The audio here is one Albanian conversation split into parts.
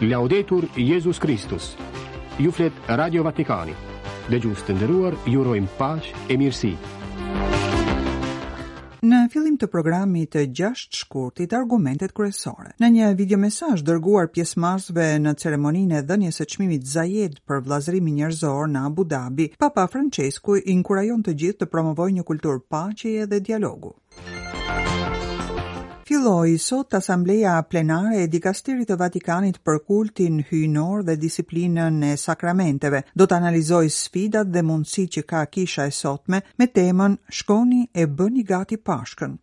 Laudetur Jezus Kristus. Ju flet Radio Vatikani. Dëgjues të nderuar, ju urojmë paqë e mirësi. Në fillim të programit të 6 shkurtit argumentet kryesore. Në një videomesazh dërguar pjesëmarrësve në ceremoninë e dhënies së çmimit Zayed për vëllazërimin njerëzor në Abu Dhabi, Papa Françesku inkurajon të gjithë të promovojnë një kulturë paqeje dhe dialogu. Filloi sot asambleja plenare e Dikasterit të Vatikanit për kultin hyjnor dhe disiplinën e sakramenteve. Do të analizojë sfidat dhe mundësitë që ka kisha e sotme me temën Shkoni e bëni gati Pashkën.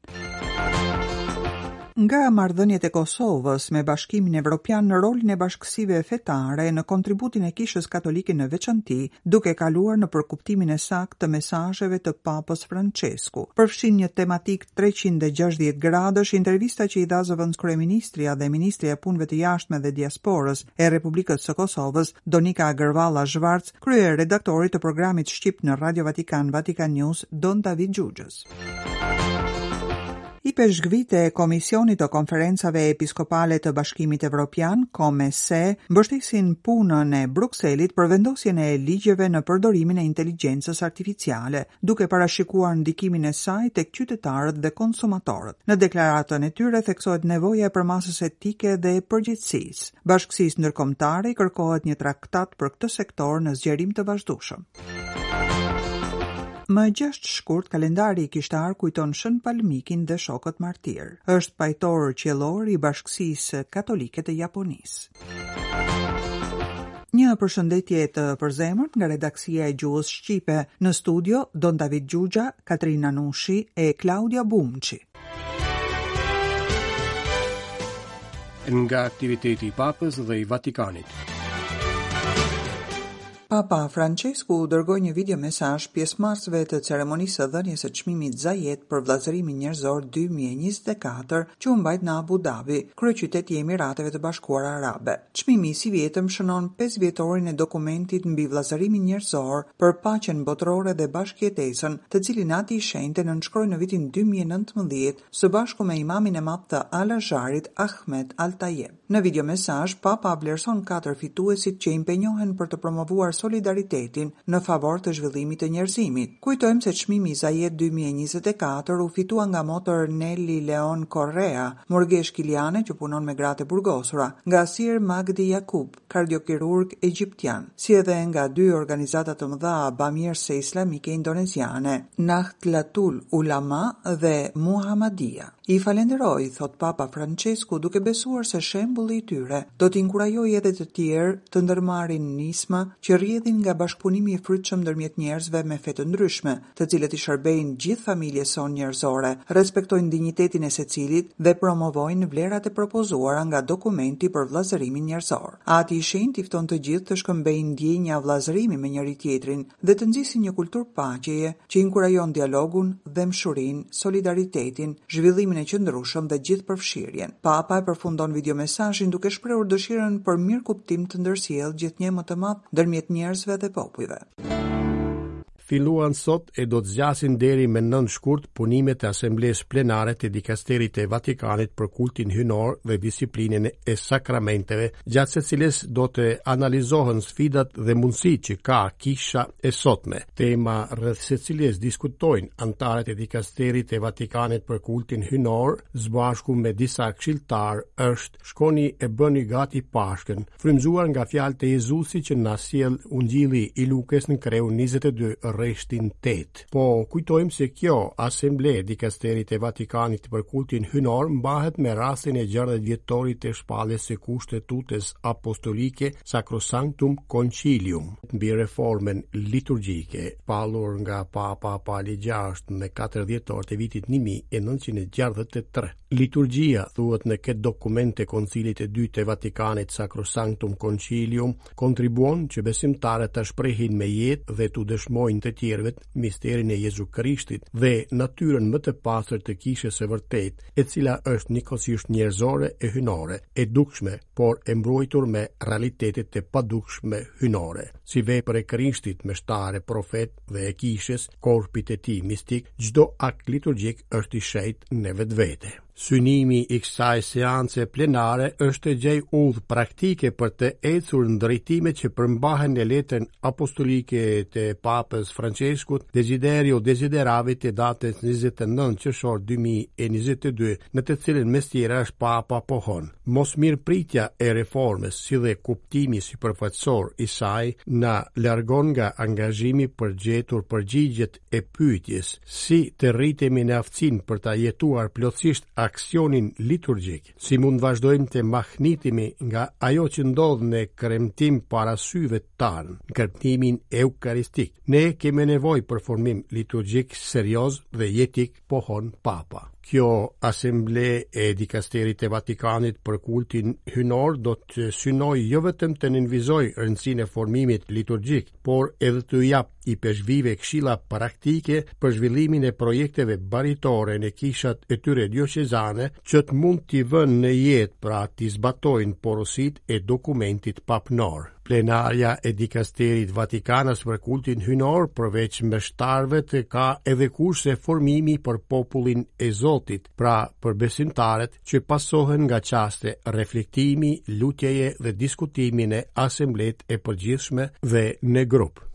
nga marrëdhëniet e Kosovës me Bashkimin Evropian në rolin e bashkësive fetare, në kontributin e Kishës Katolike në veçanti, duke kaluar në përkuptimin e saktë të mesazheve të Papës Françesku. Përfshin një tematikë treqind e gjashtëdhjetë gradësh intervista që i dha zëvendëskryeministrja dhe ministrja e Punëve të Jashtme dhe Diasporës e Republikës së Kosovës, Donika Gërvalla Shvarc, kryeredaktorit të programit shqip në Radio Vatikan, Vatican News, Don David Gjugës. Ipeshkvijtë e Komisionit të Konferencave Episkopale të Bashkimit Evropian, COMECE, mbështesin punën e Brukselit për vendosjen e ligjeve në përdorimin e inteligjencës artificiale, duke parashikuar ndikimin e saj tek qytetarët dhe konsumatorët. Në deklaratën e tyre theksohet nevoja e përmasës etike dhe e përgjegjësisë. Bashkësisë ndërkombëtare i kërkohet një trakat tat për këtë sektor në zgjerim të vazhdueshëm. Më gjashtë shkurt kalendari kishtar kujton Shën Pal Mikin dhe shokët martirë. Është pajtor qiellor i Bashkësisë Katolike të Japonisë. Një përshëndetje e përzemërt nga redaksia e Gjuhës Shqipe. Në studio Don David Xhuxha, Katrina Nushi e Klaudia Bumçi. nga aktiviteti i Papës dhe i Vatikanit. Papa Françesku u dërgoi një videomesazh pjesëmarrësve të ceremonisë së dhënies së çmimit Zayed për vëllazërimin njerëzor 2024, që u mbajt në Abu Dhabi, kryeqytet i Emirateve të Bashkuara Arabe. Çmimi i sivjetëm shënon pesëvjetorin e Dokumentit mbi Vëllazërimin Njerëzor për Paqen Botërore dhe Bashkëjetesën, të cilin Ati i Shenjtë e nënshkroi në vitin dy mijë e nëntëmbëdhjetë, së bashku me Imamin e Madh të Al-Azharit, Ahmed Al-Tayeb. Në videomesazh, Papa vlerëson katër fituesit që impenjohen për të promovuar solidaritetin në favor të zhvillimit të njerëzimit. Kujtojmë se çmimi Zayed dy mijë e njëzet e katër u fitua nga motër Nelly Leon Correa, murgeshë kiliane që punon me gratë e burgosura, nga Sir Magdi Yacoub, kardiokirurg egjiptian, si edhe nga dy organizata të mëdha bamirëse islamike indoneziane, Nahdlatul Ulama dhe Muhammadiyah. I falënderoj, thotë Papa Françesku, duke besuar se shembulli i tyre do të inkurajojë edhe të tjerë të ndërmarrin nisma që rrjedhin nga bashkëpunimi i frytshëm ndërmjet njerëzve me fe të ndryshme, të cilat i shërbejnë gjithë familjes sonë njerëzore, respektojnë dinjitetin e secilit dhe promovojnë vlerat e propozuara nga Dokumenti për Vëllazërimin Njerëzor. Ati i Shenjtë i fton të gjithë të shkëmbejnë ndjenja vëllazërimi me njëri-tjetrin dhe të nxisin një kulturë paqeje, që inkurajon dialogun, dhembshurinë, solidaritetin, zhvillimin e qëndrueshëm dhe gjithëpërfshirjen. Papa e përfundon videomesazhin duke shprehur dëshirën për mirëkuptim të ndërsjellë gjithnjë më të madh ndërmjet njerëzve dhe popujve. Filluan sot e do të zgjasin deri me 9 shkurt punimet e asamblesë plenare të dikasterit të Vatikanit për kultin hyjnor dhe disiplinën e sakramenteve, gjatë së cilës do të analizohen sfidat dhe mundësitë që ka kisha e sotme. Tema rreth së cilës diskutojnë anëtarët e dikasterit të Vatikanit për kultin hyjnor, së bashku me disa këshilltarë, është shkoni e bëni gati Pashkën, frymëzuar nga fjalët e Jezusit që na sjell Ungjilli i Lukës në kreu 22 rreshtin 8. Po kujtojmë se kjo asamble e dikasterit të Vatikanit për kultin hyjnor mbahet me rastin e 60 vjetorit të shpalljes së Kushtetutës Apostolike Sacrosanctum Concilium mbi reformën liturgjike shpallur nga Papa Pali 6 me 4 dhjetor të vitit 1963. Liturgjia, thuhet në këtë dokument të Koncilit të dytë të Vatikanit Sacrosanctum Concilium, kontribuon që besimtarët ta shprehin me jetë dhe t'u dëshmojnë të tjerëvet misterin e Jezu Krishtit dhe natyrën më të pastër të kishës së vërtetë, e cila është njëkohësisht njerëzore e hyjnore, e dukshme, por e mbrujtur me realitete të padukshme hyjnore, si vepër e Krishtit meshtar e profet dhe e kishës, korpit të tij mistik, çdo akt liturgjik është i shenjtë në vetvete. Synimi i kësaj seance plenare është të gjejë udhë praktike për të ecur në drejtimet që përmbahen në letrën apostolike të Papës Françeskut Desiderio Desideravi të datës 29 qershor 2022, në të cilën mes tjerash Papa pohon. Mosmirëpritja e reformës si dhe kuptimi sipërfaqësor i saj na largon nga angazhimi për gjetur përgjigjet e pyetjes si të rritemi në aftësinë për ta jetuar plotësisht aksionin liturgjik, si mund vazhdojmë të mahnitemi nga ajo që ndodh në kremtim para syve tanë, në kremtimin eukaristik. Ne kemi nevojë për formim liturgjik serioz dhe jetik pohon Papa. Kjo asemble e dikasterit të Vatikanit për kultin hyjnor do të synojë jo vetëm të nënvizojë rëndësinë e formimit liturgjik, por edhe t'u japë ipeshkvijve këshilla praktike për zhvillimin e projekteve baritore në kishat e tyre dioqezane që të mund t'i vënë në jetë pra t'i zbatojnë porositë e dokumentit papnor. Plenaria e dikasterit vatikanas për kultin hyjnor përveç meshtarëve, ka edhe kurse formimi për popullin e Zotit, pra për besimtarët që pasohen nga çaste reflektimi, lutjeje dhe diskutimi në asambletë e përgjithshme dhe në grup.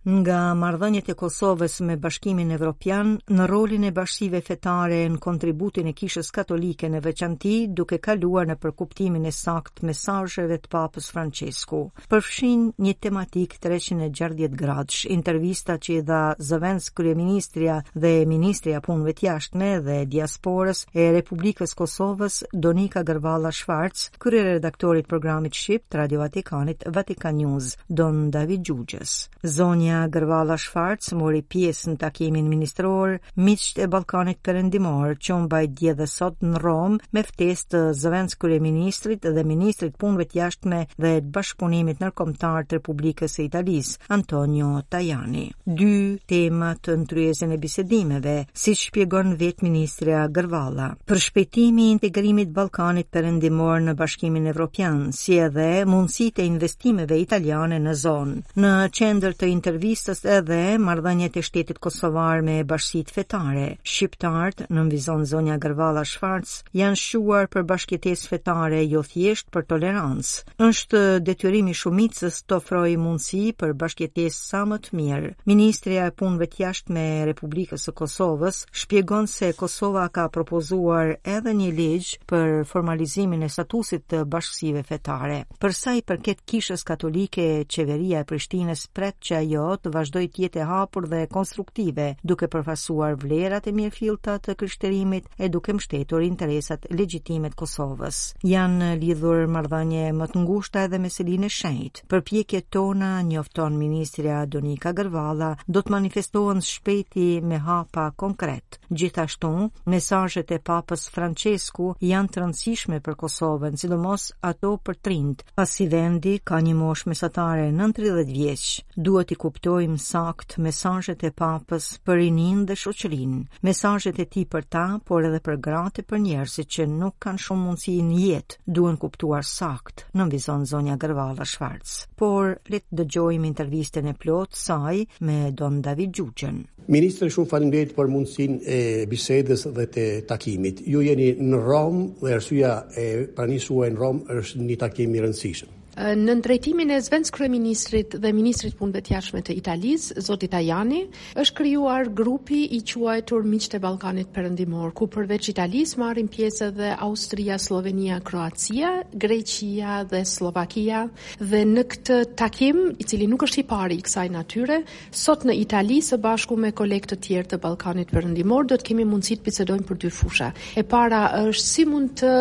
Nga marrëdhëniet e Kosovës me Bashkimin Evropian në rolin e bashkësive fetare në kontributin e kishës katolike në veçanti duke kaluar nëpër kuptimin e saktë të mesazheve të Papës Françesku përfshin një tematikë 360 gradësh, intervista që i dha zëvendëskryeministrja dhe ministrja e Punëve të Jashtme dhe Diasporës e Republikës së Kosovës, Donika Gërvalla Schwarz, kryeredaktorit të programit shqip të Radio Vatikanit Vatican News, Don David Xhuxhës. Zonja Gërvalla Schwarz mori pjesë në takimin ministror Miqtë e Ballkanit Perëndimor, që u mbajt dje dhe sot në Romë, me ftesë të zëvendëskryeministrit dhe ministrit të Punëve të Jashtme dhe të Bashkëpunimit Ndërkombëtar të Republikës së Italisë, Antonio Tajani. Dy temat në tryezën e bisedimeve, siç shpjegon vetë ministrja Gërvalla. Përshpejtimi i integrimit të Ballkanit Perëndimor në Bashkimin Evropian, si edhe mundësitë e investimeve italiane në zonë. Në qendër të intervistës edhe marrëdhëniet e shtetit kosovar me bashkësitë fetare. Shqiptarët, nënvizon zonja Gërvalla Schwarz, janë shquar për bashkëjetesë fetare jo thjesht për tolerancë. Është detyrim i shumicës të ofrojë mundësi për bashkëjetesë sa më të mirë. Ministrja e Punëve të Jashtme e Republikës së Kosovës shpjegon se Kosova ka propozuar edhe një ligj për formalizimin e statusit të bashkësive fetare. Për sa i përket Kishës Katolike, qeveria e Prishtinës pret që ajo të vazhdojë të jetë e hapur dhe konstruktive, duke përfaqësuar vlerat e mirëfillta të krishterimit e duke mbështetur interesat legjitime të Kosovës. Janë lidhur marrëdhënie më të ngushta edhe me Selinë e Shenjtë. Përpjekjet tona, njofton ministrja Donika Gërvalla, do të manifestohen shpejti me hapa konkretë. Gjithashtu, mesazhet e Papës Françesku janë të rëndësishme për Kosovën, sidomos ato për të rinjtë, pasi vendi ka një moshë mesatare nën 30 vjeç. Duhet t'i kuptojmë saktë mesazhet e Papës për rininë dhe shoqërinë, mesazhet e tij për ta, por edhe për gratë e për njerëzit që nuk kanë shumë mundësi në jetë, duhen kuptuar saktë, nënvizon zonja Gërvalla Schwarz. Por le të dëgjojmë intervistën e plotë të saj me Don David Xhuxhën. Ministre shumë faleminderit për mundësinë e bisedës dhe të takimit. Ju jeni në Romë dhe arsyeja e pranisë suaj në Romë është një takim i rëndësishëm. Nën drejtimin e zëvendës kryeministrit dhe ministrit të Punëve të Jashtme të Italisë, zoti Tajani, është krijuar grupi i quajtur Miqtë e Ballkanit Perëndimor, ku përveç Italisë marrin pjesë edhe Austria, Sllovenia, Kroacia, Greqia dhe Sllovakia dhe në këtë takim, i cili nuk është i pari i kësaj natyre, Sot në Itali, së bashku me kolegë të tjerë të Ballkanit Perëndimor, do të kemi mundësi të bisedojmë për dy fusha. E para është si mund të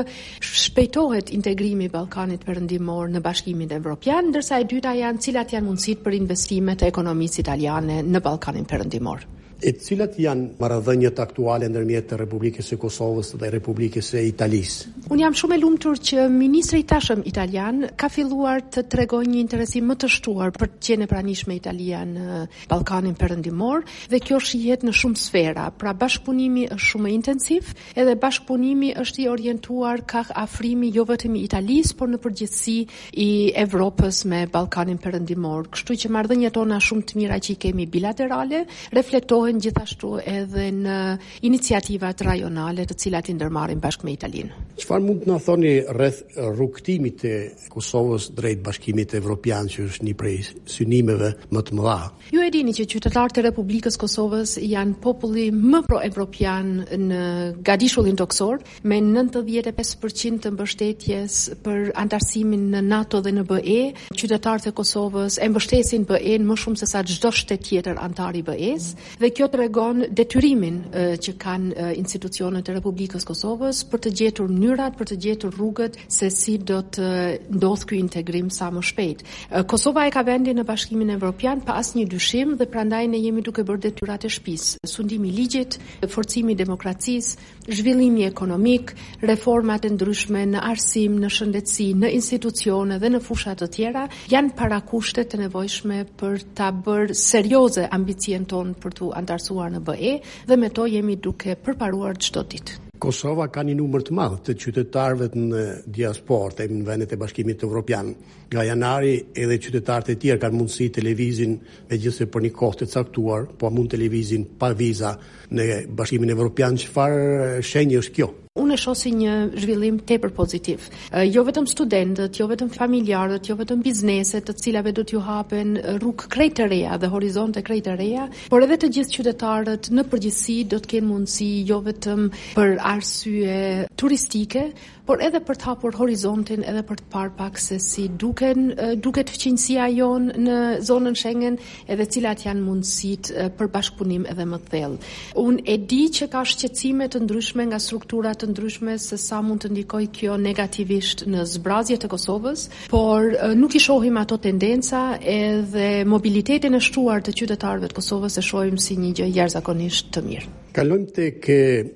shpejtohet integrimi i Ballkanit Perëndimor në Bashkimin Evropian, ndërsa e dyta janë cilat janë mundësitë për investime të ekonomisë italiane në Ballkanin Perëndimor. E cilat janë marrëdhëniet aktuale ndërmjet Republikës së Kosovës dhe Republikës së Italisë? Unë jam shumë e lumtur që ministri i tashëm italian ka filluar të tregojë një interesim më të shtuar për të qenë e pranishme Italia në Ballkanin Perëndimor dhe kjo shihet në shumë sfera. Pra bashkëpunimi është shumë intensiv, edhe bashkëpunimi është i orientuar ka afrimi jo vetëm i Italisë, por në përgjithësi i Evropës me Ballkanin Perëndimor. Kështu që marrëdhëniet tona shumë të mira që i kemi bilaterale reflektohen gjithashtu edhe në iniciativat rajonale të cilat i ndërmarrim bashkë me Italinë. Çfarë mund të na thoni rreth rrugëtimit të Kosovës drejt Bashkimit Evropian që është një prej synimeve më të mëdha? Ju e dini që qytetarët e Republikës Kosovës janë populli më pro-evropian në gadishullin tokësor me nëntëdhjetë e pesë për qind të mbështetjes për anëtarësimin në NATO dhe në BE, qytetarët e Kosovës e mbështesin BE-në më shumë se sa çdo shtet tjetër anëtar i BE-së dhe kjo tregon detyrimin që kanë institucionet e Republikës së Kosovës për të gjetur mënyrat, për të gjetur rrugët se si do të ndodhë ky integrim sa më shpejt. Kosova e ka vendin në Bashkimin Evropian pa asnjë dyshim dhe prandaj ne jemi duke bërë detyrat e shtëpisë. Sundimi i ligjit, forcimi i demokracisë, zhvillimi ekonomik, reformat e ndryshme në arsim, në shëndetësi, në institucione dhe në fusha të tjera, janë parakushte të nevojshme për ta bërë serioze ambicien tonë për t'u anëtarësuar në BE dhe me to jemi duke përparuar çdo ditë. Kosova ka një numër të madh të qytetarëve në diasporë, të themi në vendet e Bashkimit Evropian. Nga janari edhe qytetarët e tjerë kanë mundësi të lëvizin megjithëse për një kohë të caktuar, po mund të lëvizin pa viza Në Bashkimin Evropian çfarë shenjë është kjo? Unë e shoh si një zhvillim tepër pozitiv. Jo vetëm studentët, jo vetëm familjarët, jo vetëm bizneset, të cilave do t'u hapen rrugë krejt të reja dhe horizonte krejt të reja, por edhe të gjithë qytetarët në përgjithësi do të kenë mundësi jo vetëm për arsye turistike, por edhe për të hapur horizontin edhe për të parë pak se si duken duket fqinjësia jonë në zonën Schengen edhe cilat janë mundësitë për bashkëpunim edhe më të thellë. Unë e di që ka shqetësime të ndryshme nga struktura të ndryshme se sa mund të ndikojë kjo negativisht në zbrazje të Kosovës, por nuk i shohim ato tendenca edhe mobilitetin e shtuar të qytetarëve të Kosovës e shohim si një gjë jashtëzakonisht të mirë. Kalojmë tek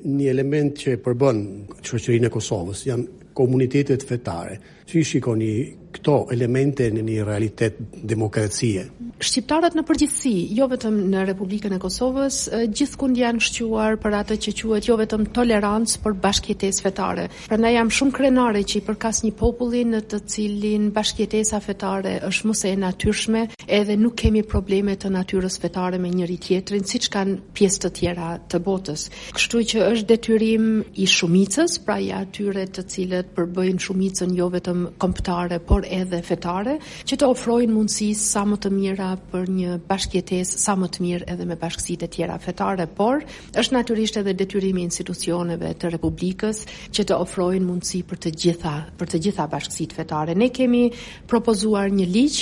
një element që përbën shoqërinë e Kosovës, janë komunitetet fetare. Si i shikoni këto elemente në një realitet demokracie? Shqiptarët në përgjithësi, jo vetëm në Republikën e Kosovës, gjithkund janë shquar për atë që quhet jo vetëm tolerancë, por bashkëjetesë fetare. Prandaj jam shumë krenare që i përkas një populli në të cilin bashkëjetesa fetare është më se e natyrshme. Edhe nuk kemi probleme të natyrës fetare me njëri-tjetrin, siç kanë pjesë të tjera të botës. Kështu që është detyrim i shumicës, pra i atyre të cilët përbëjnë shumicën jo vetëm kombëtare, por edhe fetare, që të ofrojnë mundësi sa më të mira për një bashkëjetesë sa më të mirë edhe me bashkësitë e tjera fetare, por është natyrisht edhe detyrim i institucioneve të Republikës që të ofrojnë mundësi për të gjitha, për të gjitha bashkësitë fetare. Ne kemi propozuar një ligj,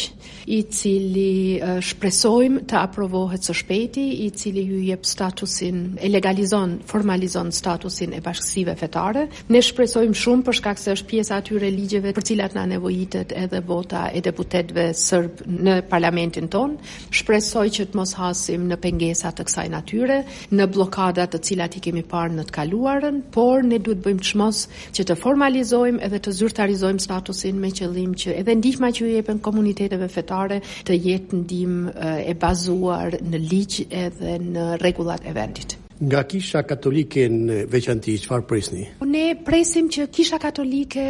i cili shpresojmë të aprovohet së shpejti, i cili u jep statusin, e legalizon, formalizon statusin e bashkësive fetare. Ne shpresojmë shumë për shkak se është pjesë e atyre ligjeve për të cilat na nevojitet edhe vota e deputetëve serb në parlamentin tonë. Shpresoj që të mos hasim në pengesa të kësaj natyre, në bllokada të cilat i kemi parë në të kaluarën, por ne duhet të bëjmë çmos që të formalizojmë edhe të zyrtarizojmë statusin me qëllim që edhe ndihma që u jepen komuniteteve fetare të jetë ndihmë e bazuar në ligj edhe në rregullat e vendit. Nga Kisha Katolike në veçanti, çfarë presni? Ne presim që Kisha Katolike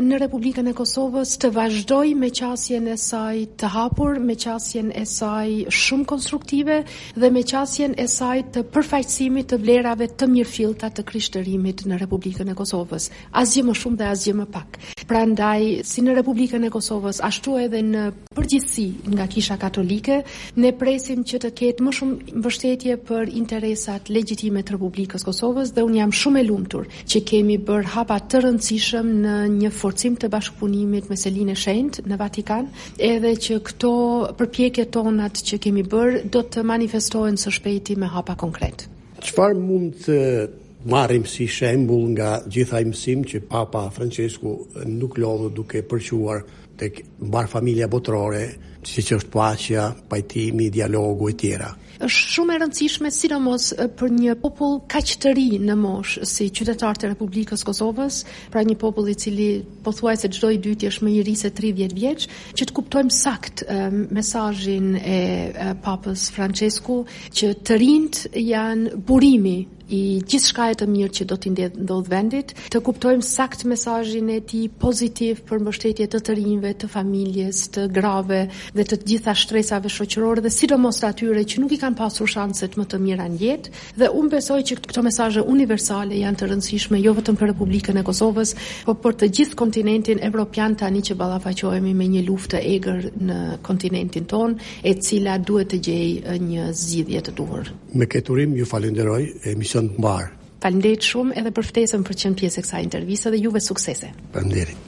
në Republikën e Kosovës të vazhdojë me qasjen e saj të hapur, me qasjen e saj shumë konstruktive, dhe me qasjen e saj të përfaqësimit të vlerave të mirëfillta të Krishtërimit në Republikën e Kosovës. Asgjë më shumë dhe asgjë më pak. Prandaj, si në Republikën e Kosovës, ashtu edhe në përgjithësi nga Kisha Katolike, ne presim që të ketë më shumë mbështetje për interesat legjitime të Republikës së Kosovës dhe unë jam shumë e lumtur që kemi bërë hapa të rëndësishëm në një forcim të bashkëpunimit me Selinë e Shenjtë në Vatikan, edhe që këto përpjekjet tona që kemi bërë do të manifestohen së shpejti me hapa konkretë. Çfarë mund të marrim si shembull nga gjithë ai mësim që Papa Françesku nuk lodhet duke përçuar tek mbarë familja botërore, siç është paqja, pajtimi, dialogu e tjera. Është shumë e rëndësishme, sidomos për një popull kaq të ri në moshë si qytetarët e Republikës Kosovës, pra një popull i cili pothuajse çdo i dyti është më i ri se 30 vjeç, që të kuptojmë saktë mesazhin e Papës Françesku që të rinjtë janë burimi i gjithçkaje të mirë që do t'i ndodhë vendit, të kuptojmë saktë mesazhin e tij pozitiv për mbështetje të të rinjve, të familjes, të grave dhe të gjitha shtresave shoqërore dhe sidomos të atyre që nuk i kanë pasur shanset më të mira në jetë dhe unë besoj që këto mesazhe universale janë të rëndësishme jo vetëm për Republikën e Kosovës, por për të gjithë kontinentin evropian tani që ballafaqohemi me një luftë të egër në kontinentin tonë, e cila duhet të gjejë një zgjidhje të duhur. Me këtë urim ju falenderoj, e mision të mbarë. Faleminderit shumë edhe për ftesën për të qenë pjesë e kësaj interviste dhe juve suksese. Faleminderit.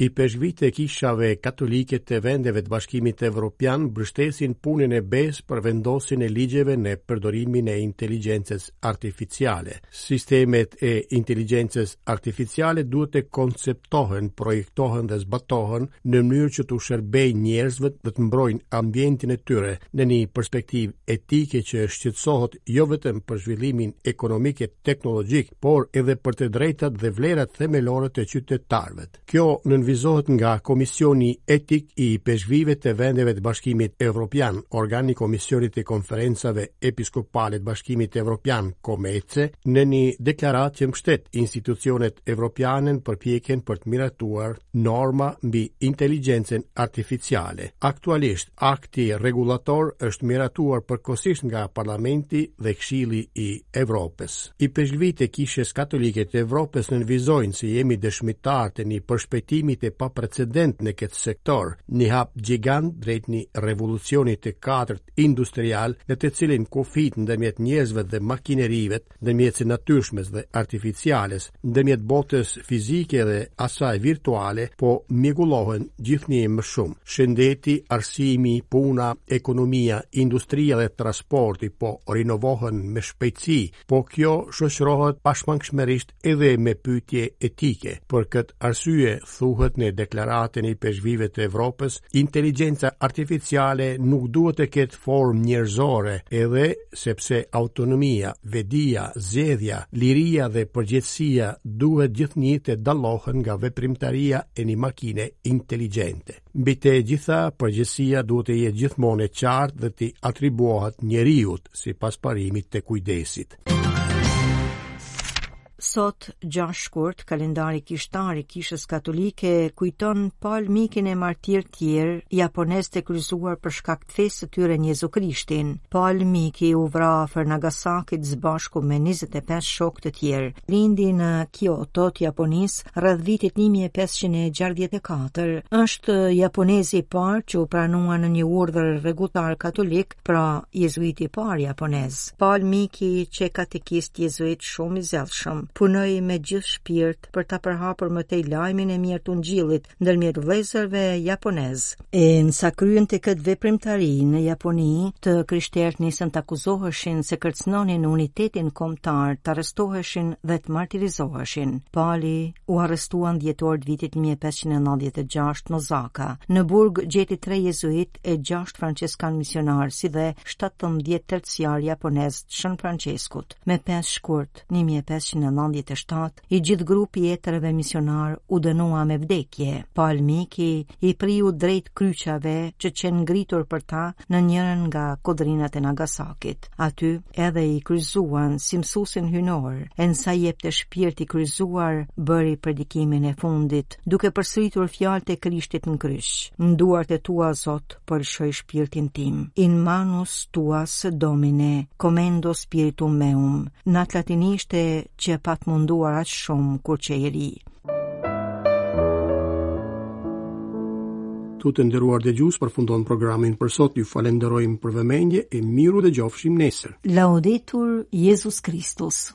Ipeshkvijtë e kishave katolike të vendeve të bashkimit evropian mbështesin punën e BE-së për vendosjen e ligjeve në përdorimin e inteligjencës artificiale. Sistemet e inteligjencës artificiale duhet të konceptohen, projektohen dhe zbatohen në mënyrë që t'u shërbejnë njerëzve dhe të mbrojnë ambientin e tyre në një perspektivë etike që shqetësohet jo vetëm për zhvillimin ekonomik e teknologjik, por edhe për të drejtat dhe vlerat themelore të qytetarëve. Kjo nënvizohet nga Komisioni Etik i Ipeshkvijve të Vendeve të Bashkimit Evropian, organ i Komisionit të Konferencave Episkopale të Bashkimit Evropian, COMECE, në një deklaratë që mbështet institucionet evropiane në përpjekjen për të miratuar norma mbi inteligjencën artificiale. Aktualisht, akti rregullator është miratuar përkohësisht nga Parlamenti dhe Këshilli i Evropës. Ipeshkvijtë e Kishës Katolike të Evropës nënvizojnë se jemi dëshmitarë të një përshpejtimi të paprecedent në këtë sektor, një hap gjigant drejt një revolucioni të katërt industrial në të cilin kufijtë ndërmjet njerëzve dhe makinerive, ndërmjet së natyrshmes dhe artificiales, ndërmjet botës fizike dhe asaj virtuale po mjegullohen gjithnjë e më shumë. Shëndeti, arsimi, puna, ekonomia, industria dhe transporti po rinovohen me shpejtësi, po kjo shoqërohet pashmangshmërisht edhe me pyetje etike. Për këtë arsye thuhet në deklaratën e ipeshkvijve të Evropës, inteligjenca artificiale nuk duhet të ketë formë njerëzore edhe sepse autonomia, vetëdija, zgjedhja, liria dhe përgjegjësia duhet gjithnjë të dallohen nga veprimtaria e një makine inteligjente. Mbi të gjitha, përgjegjësia duhet të jetë gjithmonë e qartë dhe t'i atribuohet njeriut sipas parimit të kujdesit. Sot, 6 shkurt, kalendari kishtar i kishës katolike kujton Pal Mikin e martirët tjerë japonez të kryzuar për shkak të fesë të tyre në Jezu Krishtin. Pal Miki u vra afër Nagasakit së bashku me 25 shokë të tjerë. Lindi në Kioto të Japonisë rreth vitit 1564. Është japonezi i parë që u pranua në një urdhër rregulltar katolik Pra, jezuiti i parë japonez. Pal Miki qe katekist jezuit shumë i zellshëm, punoi me gjithë shpirt për ta përhapur më tej lajmin e mirë të Ungjillit ndërmjet vëllezërve japonezë. E ndërsa kryente këtë veprimtari në Japoni, të krishterët nisën të akuzoheshin se kërcënonin unitetin kombëtar, të arrestoheshin dhe të martirizoheshin. Pali u arrestua në dhjetor të vitit 1596 në Osaka. Në burg gjeti tre jezuitë e 6 françeskanë misionarë si dhe 17 terciarë japonezë të Shën Françeskut. Më 5 shkurt 1597, i gjithë grupi i etërve misionarë u dënua me vdekje. Pal Miki i priu drejt kryqeve që qenë ngritur për ta në njërën nga kodrinat e Nagasakit. Aty edhe i kryqëzuan si mësuesin hyjnor, e ndërsa jepte shpirt i kryqëzuar bëri predikimin e fundit. duke përsëritur fjalët e Krishtit në kryq. Në duart e tua, Zot, po e lëshoj shpirtin tim. In manus tuas Domine, commendo spiritum meum. Në atë latinishte që e pat munduar aq shumë kur qe i ri. Këtu të nderuar dëgjues përfundon programi ynë për sot, ju falënderojmë për vëmendjen e mirudëgjofshim nesër. Laudetur Jezus Kristus.